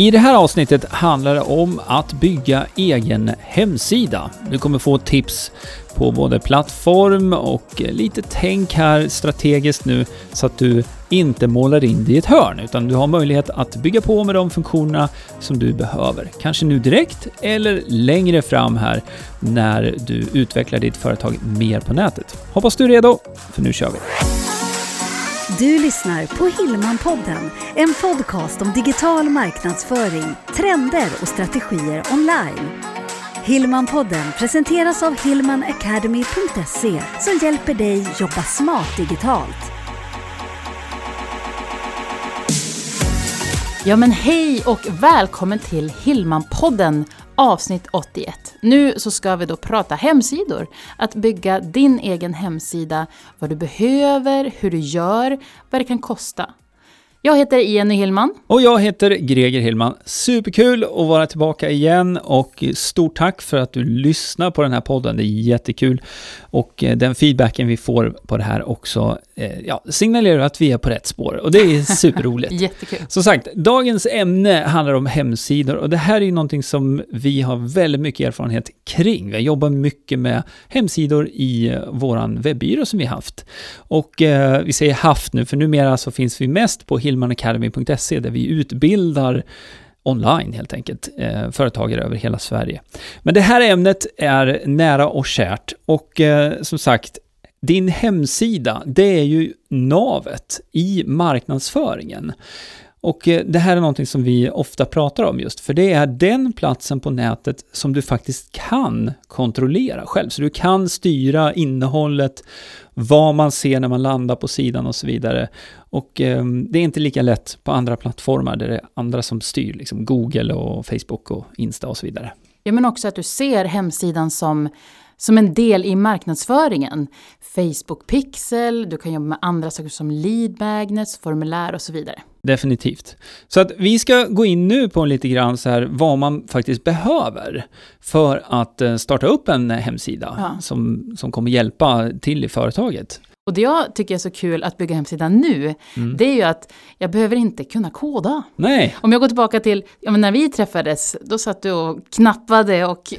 I det här avsnittet handlar det om att bygga egen hemsida. Du kommer få tips på både plattform och lite tänk här strategiskt nu så att du inte målar in dig i ett hörn utan du har möjlighet att bygga på med de funktionerna som du behöver. Kanske nu direkt eller längre fram här när du utvecklar ditt företag mer på nätet. Hoppas du är redo, för nu kör vi! Du lyssnar på Hillmanpodden, en podcast om digital marknadsföring, trender och strategier online. Hillmanpodden presenteras av hillmanacademy.se som hjälper dig jobba smart digitalt. Ja men hej och välkommen till Hillmanpodden avsnitt 81. Nu så ska vi då prata hemsidor. Att bygga din egen hemsida, vad du behöver, hur du gör, vad det kan kosta. Jag heter Jenny Hillman. Och jag heter Greger Hillman. Superkul att vara tillbaka igen och stort tack för att du lyssnar på den här podden. Det är jättekul. Och eh, den feedbacken vi får på det här också eh, ja, signalerar att vi är på rätt spår. Och det är superroligt. Jättekul. Som sagt, dagens ämne handlar om hemsidor och det här är ju någonting som vi har väldigt mycket erfarenhet kring. Vi har jobbat mycket med hemsidor i eh, våran webbyrå som vi haft. Och eh, vi säger haft nu, för numera så finns vi mest på hillmanacademy.se där vi utbildar online helt enkelt, eh, företagare över hela Sverige. Men det här ämnet är nära och kärt och eh, som sagt, din hemsida, det är ju navet i marknadsföringen. Och eh, det här är någonting som vi ofta pratar om just, för det är den platsen på nätet som du faktiskt kan kontrollera själv. Så du kan styra innehållet, vad man ser när man landar på sidan och så vidare. Och eh, det är inte lika lätt på andra plattformar där det är andra som styr, liksom Google och Facebook och Insta och så vidare. Ja men också att du ser hemsidan som som en del i marknadsföringen. Facebook Pixel, du kan jobba med andra saker som lead magnets, formulär och så vidare. Definitivt. Så att vi ska gå in nu på lite grann så här vad man faktiskt behöver för att eh, starta upp en hemsida Ja. som, som kommer hjälpa till i företaget. Och det jag tycker är så kul att bygga hemsidan nu, det är ju att jag behöver inte kunna koda. Nej, Om jag går tillbaka till, ja men när vi träffades, då satt du och knappade och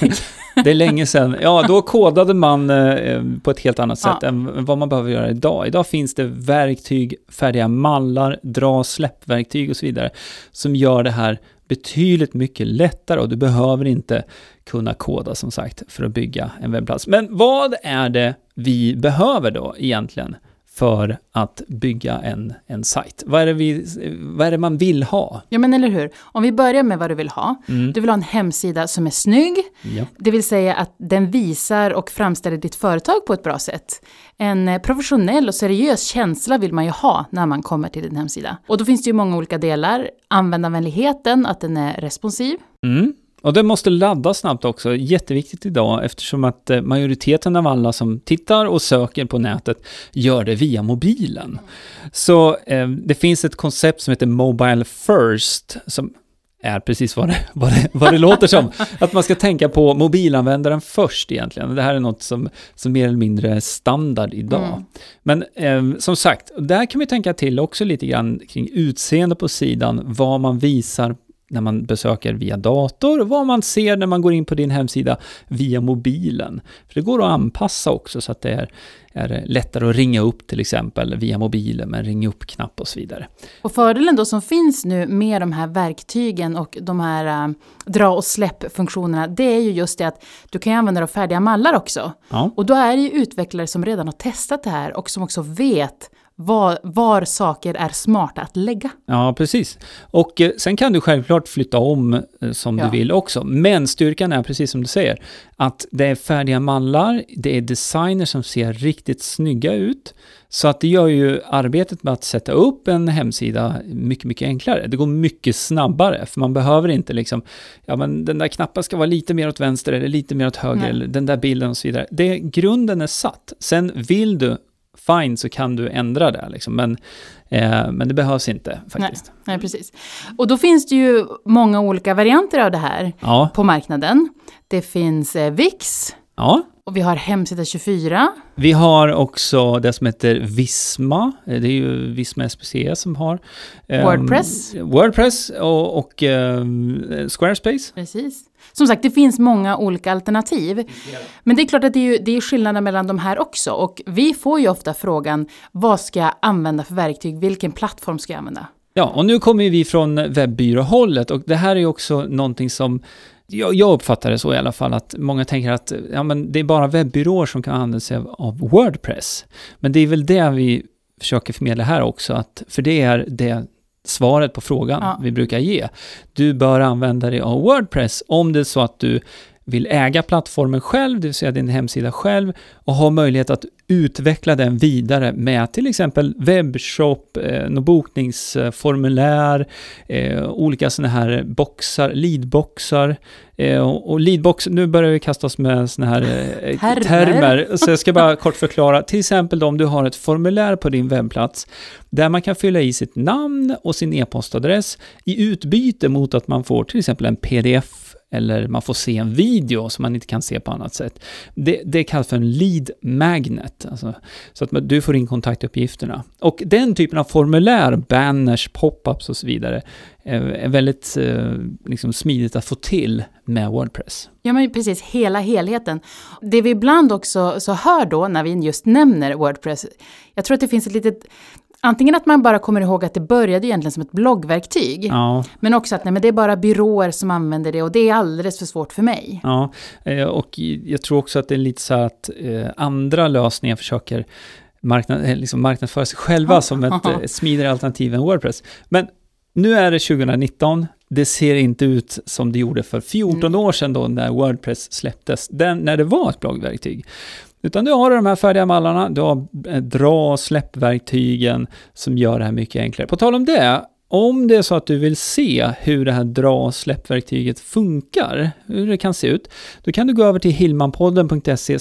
det är länge sedan. Ja, då kodade man eh, på ett helt annat sätt Ja. än vad man behöver göra idag. Idag finns det verktyg, färdiga mallar, dra och släppverktyg och så vidare som gör det här betydligt mycket lättare och du behöver inte kunna koda som sagt för att bygga en webbplats. Men vad är det vi behöver då egentligen för att bygga en, en sajt? Vad är, det vi, vad är det man vill ha? Ja men eller hur. Om vi börjar med vad du vill ha. Du vill ha en hemsida som är snygg. Ja. Det vill säga att den visar och framställer ditt företag på ett bra sätt. En eh, professionell och seriös känsla vill man ju ha när man kommer till din hemsida. Och då finns det ju många olika delar. Användarvänligheten, att den är responsiv. Mm. Och det måste laddas snabbt också, jätteviktigt idag eftersom att eh, majoriteten av alla som tittar och söker på nätet gör det via mobilen. Så eh, det finns ett koncept som heter Mobile First som är precis vad det, vad, det, vad det låter som. Att man ska tänka på mobilanvändaren först egentligen. Det här är något som, som mer eller mindre är standard idag. Mm. Men eh, som sagt, där kan vi tänka till också lite grann kring utseende på sidan, vad man visar när man besöker via dator vad man ser när man går in på din hemsida via mobilen. För det går att anpassa också så att det är, är lättare att ringa upp till exempel via mobilen med en ring upp-knapp och så vidare. Och fördelen då som finns nu med de här verktygen och de här äh, dra och släpp-funktionerna, det är ju just det att du kan använda av färdiga mallar också. Ja. Och då är det ju utvecklare som redan har testat det här och som också vet var, var saker är smarta att lägga. Ja, precis. Och eh, sen kan du självklart flytta om eh, som Ja. du vill också. Men styrkan är, precis som du säger, att det är färdiga mallar, det är designer som ser riktigt snygga ut. Så att det gör ju arbetet med att sätta upp en hemsida mycket, mycket enklare. Det går mycket snabbare, för man behöver inte liksom, ja men den där knappen ska vara lite mer åt vänster eller lite mer åt höger, Nej. eller den där bilden och så vidare. Det, grunden är satt. Sen vill du, fine, så kan du ändra det liksom, men, eh, men det behövs inte faktiskt. Nej, precis. Och då finns det ju många olika varianter av det här Ja, på marknaden. Det finns eh, Wix ja, Och vi har hemsida 24. Vi har också det som heter Visma. Eh, Det är ju Visma SPC som har. ehm, Wordpress. Wordpress och, och ehm, Squarespace. Precis. Som sagt, det finns många olika alternativ. Men det är klart att det är, ju, det är skillnader mellan de här också. Och vi får ju ofta frågan, vad ska jag använda för verktyg? Vilken plattform ska jag använda? Ja, och nu kommer vi från webbyråhållet och det här är ju också någonting som jag, jag uppfattar det så i alla fall, att många tänker att ja, men det är bara webbyråer som kan använda sig av, av Wordpress. Men det är väl det vi försöker förmedla här också, att, för det är det svaret på frågan Ja. vi brukar ge. Du bör använda dig av Wordpress om det är så att du vill äga plattformen själv, det vill säga din hemsida själv, och ha möjlighet att utveckla den vidare med till exempel webbshop, eh, bokningsformulär, eh, olika sådana här boxar, leadboxar. Eh, och och leadbox, nu börjar vi kasta oss med sådana här eh, Termer. termer. Så jag ska bara kort förklara. Till exempel om du har ett formulär på din webbplats där man kan fylla i sitt namn och sin e-postadress i utbyte mot att man får till exempel en pdf eller man får se en video som man inte kan se på annat sätt. Det, det kallas för en lead magnet, alltså, så att man- du får in kontaktuppgifterna. Och den typen av formulär, banners, pop-ups och så vidare, är, är väldigt eh, liksom smidigt att få till med Wordpress. Ja, men precis, hela helheten. Det vi ibland också så hör då, när vi just nämner Wordpress, jag tror att det finns ett litet... Antingen att man bara kommer ihåg att det började egentligen som ett bloggverktyg, Ja, men också att nej, men det är bara byråer som använder det och det är alldeles för svårt för mig. Ja, eh, och jag tror också att det är lite så här att eh, andra lösningar försöker marknad, eh, liksom marknadsföra sig själva Ja. som ett smidigare alternativ än Wordpress. Men nu är det 2019, det ser inte ut som det gjorde för 14 Mm. år sedan då när Wordpress släpptes, den, när det var ett bloggverktyg. Utan du har de här färdiga mallarna, du har eh, dra och släppverktygen som gör det här mycket enklare. På tal om det, om det är så att du vill se hur det här dra och släppverktyget funkar, hur det kan se ut, då kan du gå över till hillmanpodden.se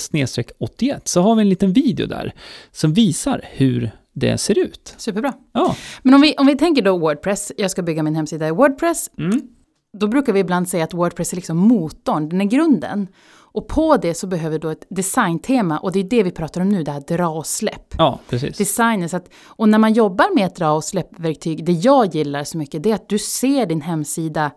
81 så har vi en liten video där som visar hur det ser ut. Superbra. Ja, Men om vi, om vi tänker då Wordpress, jag ska bygga min hemsida i Wordpress, mm. Då brukar vi ibland säga att Wordpress är liksom motorn, den är grunden. Och på det så behöver då ett designtema och det är det vi pratar om nu, det här dra och släpp. ja precis. Designen, så att, och när man jobbar med ett dra och släppverktyg, det jag gillar så mycket, det är att du ser din hemsida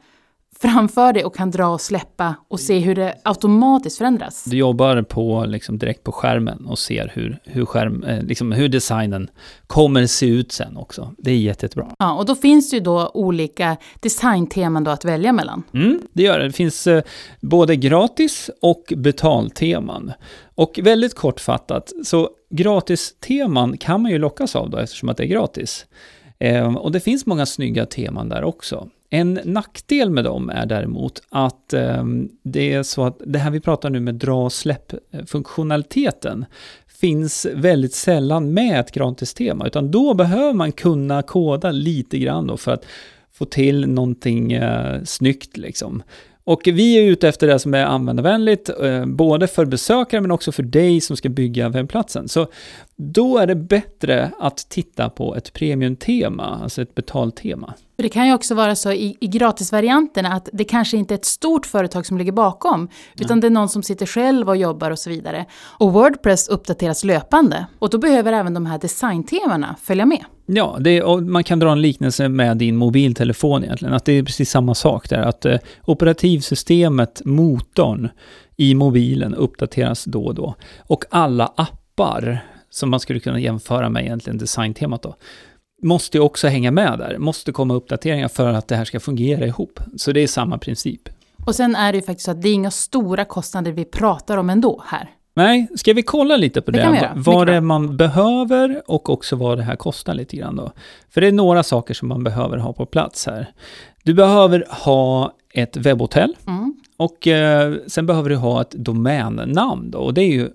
framför dig och kan dra och släppa och se hur det automatiskt förändras. Du jobbar på, liksom, direkt på skärmen och ser hur, hur, skärm, eh, liksom, hur designen kommer se ut sen också. Det är jätte, jättebra. Ja, och då finns det ju då olika designteman då att välja mellan. Mm, det gör det. Det finns eh, både gratis och betalteman. Och väldigt kortfattat, så gratisteman kan man ju lockas av då eftersom att det är gratis. Eh, och det finns många snygga teman där också. En nackdel med dem är däremot att eh, det är så att det här vi pratar nu med dra och släpp-funktionaliteten finns väldigt sällan med ett gratistema, utan då behöver man kunna koda lite grann då för att få till någonting eh, snyggt liksom. Och vi är ute efter det som är användarvänligt, eh, både för besökare men också för dig som ska bygga webbplatsen. Så då är det bättre att titta på ett premiumtema, alltså ett betaltema. Det kan ju också vara så i, i gratisvarianterna att det kanske inte är ett stort företag som ligger bakom, utan det är någon som sitter själv och jobbar och så vidare. Och Wordpress uppdateras löpande, och då behöver även de här designtemana följa med. Ja, det, och man kan dra en liknelse med din mobiltelefon egentligen, att det är precis samma sak där, att eh, operativsystemet, motorn i mobilen uppdateras då och då. Och alla appar, som man skulle kunna jämföra med egentligen designtemat då, måste ju också hänga med där, måste komma uppdateringar för att det här ska fungera ihop. Så det är samma princip. Och sen är det ju faktiskt så att det är inga stora kostnader vi pratar om ändå här. Nej, ska vi kolla lite på Det det? göra. vad det är man behöver och också vad det här kostar lite grann då. För det är några saker som man behöver ha på plats här. Du behöver ha ett webbhotell Mm. och eh, sen behöver du ha ett domännamn då. Och det är ju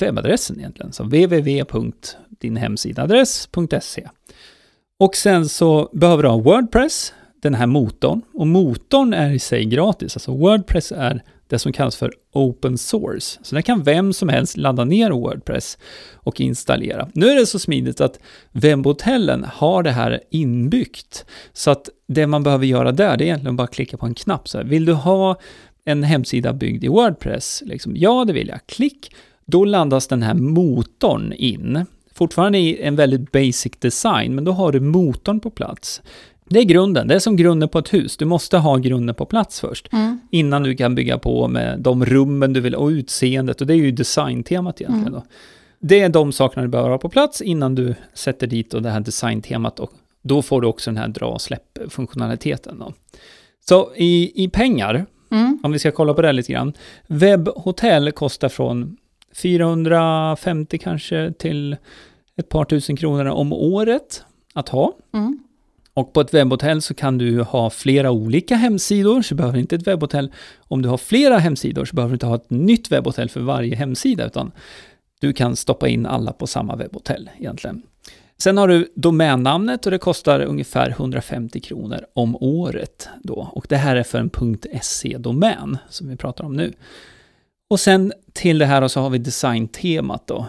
webbadressen egentligen. Så www.dinhemsidaadress.se Och sen så behöver du ha Wordpress, den här motorn. Och motorn är i sig gratis. Alltså Wordpress är det som kallas för open source. Så där kan vem som helst ladda ner Wordpress och installera. Nu är det så smidigt att webbhotellen har det här inbyggt. Så att det man behöver göra där, det är egentligen bara att klicka på en knapp. Så här, vill du ha en hemsida byggd i Wordpress? Liksom, ja, det vill jag. Klick. då laddas den här motorn in. Fortfarande i en väldigt basic design, men då har du motorn på plats. Det är grunden, det är som grunden på ett hus. Du måste ha grunden på plats först, Mm. innan du kan bygga på med de rummen du vill och utseendet. Och det är ju designtemat egentligen. Mm. Då. Det är de sakerna du behöver ha på plats innan du sätter dit och det här designtemat. Och då får du också den här dra och släpp-funktionaliteten. Då. Så i, i pengar, Mm. om vi ska kolla på det lite grann. Webbhotell kostar från 450 kanske till ett par tusen kronor om året att ha. Mm. Och på ett webbhotell så kan du ha flera olika hemsidor, så du behöver inte ett webbhotell. Om du har flera hemsidor så behöver du inte ha ett nytt webbhotell för varje hemsida, utan du kan stoppa in alla på samma webbhotell egentligen. Sen har du domännamnet och det kostar ungefär 150 kronor om året då. Och det här är för en .se-domän som vi pratar om nu. Och sen till det här så har vi designtemat då.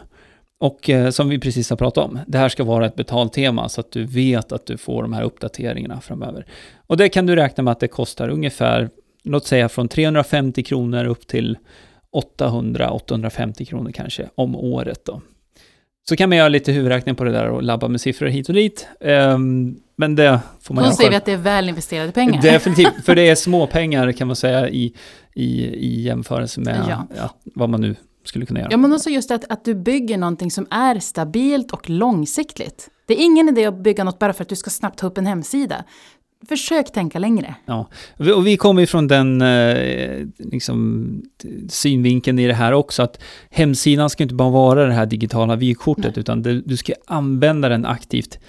Och eh, som vi precis har pratat om, det här ska vara ett betaltema så att du vet att du får de här uppdateringarna framöver. Och det kan du räkna med att det kostar ungefär, låt säga från 350 kronor upp till 800-850 kronor kanske om året då. Så kan man göra lite huvudräkning på det där och labba med siffror hit och dit. Ehm, men det får man Då säger vi att det är väl investerade pengar. Definitivt, för det är små pengar kan man säga i, i, i jämförelse med Ja. ja, vad man nu skulle kunna göra. Ja, men också just att, att du bygger någonting som är stabilt och långsiktigt. Det är ingen idé att bygga något bara för att du ska snabbt ta upp en hemsida. Försök tänka längre. Ja, och vi- kommer ju från den eh, liksom, synvinkeln i det här också, att hemsidan ska inte bara vara det här digitala vykortet, utan det, du ska använda den aktivt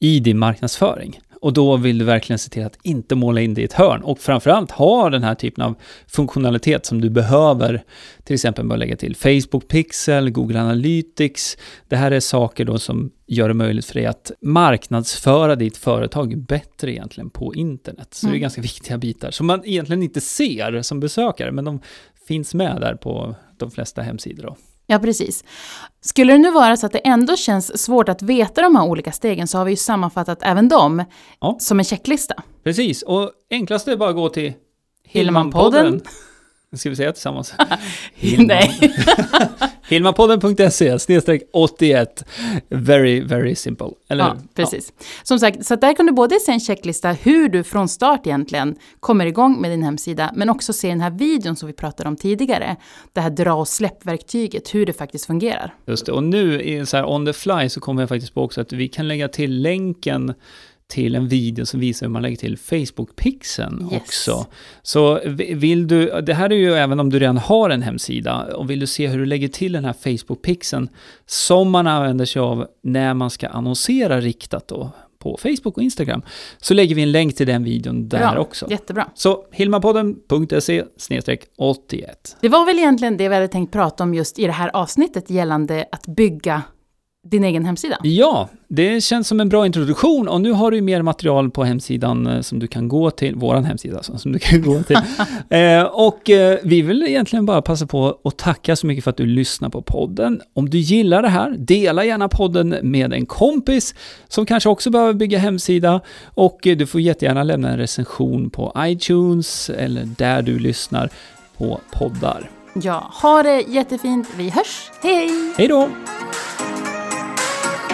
i din marknadsföring. Och då vill du verkligen se till att inte måla in det i ett hörn. Och framförallt ha den här typen av funktionalitet som du behöver. Till exempel bara lägga till Facebook Pixel, Google Analytics. Det här är saker då som gör det möjligt för dig att marknadsföra ditt företag bättre egentligen på internet. Så det är Mm. ganska viktiga bitar som man egentligen inte ser som besökare, men de finns med där på de flesta hemsidor. Då. Ja, precis. Skulle det nu vara så att det ändå känns svårt att veta de här olika stegen så har vi ju sammanfattat även dem Ja. som en checklista. Precis, och enklast är bara att gå till Hillmanpodden. Ska vi säga tillsammans? Nej. Hilmapodden.se snedstreck 81. Very, very simple. Eller Ja, hur? precis. Som sagt, så där kan du både se en checklista hur du från start egentligen kommer igång med din hemsida, men också se den här videon som vi pratade om tidigare. Det här dra och släpp-verktyget, hur det faktiskt fungerar. Just det. Och nu i så här on the fly så kommer jag faktiskt på också att vi kan lägga till länken till en video som visar hur man lägger till Facebook-pixeln Yes. också. Så vi- vill du, det här är ju även om du redan har en hemsida, och vill du se hur du lägger till den här Facebook-pixeln som man använder sig av när man ska annonsera riktat då på Facebook och Instagram, så lägger vi en länk till den videon där Bra, också. Jättebra. Så hilmapodden.se 81. Det var väl egentligen det vi hade tänkt prata om just i det här avsnittet gällande att bygga din egen hemsida. Ja, det känns som en bra introduktion och nu har du mer material på hemsidan eh, som du kan gå till, våran hemsida alltså, som du kan gå till. eh, och eh, vi vill egentligen bara passa på att tacka så mycket för att du lyssnar på podden. Om du gillar det här, dela gärna podden med en kompis som kanske också behöver bygga hemsida och eh, du får jättegärna lämna en recension på iTunes eller där du lyssnar på poddar. Ja, ha det jättefint. Vi hörs. Hej! Hej då!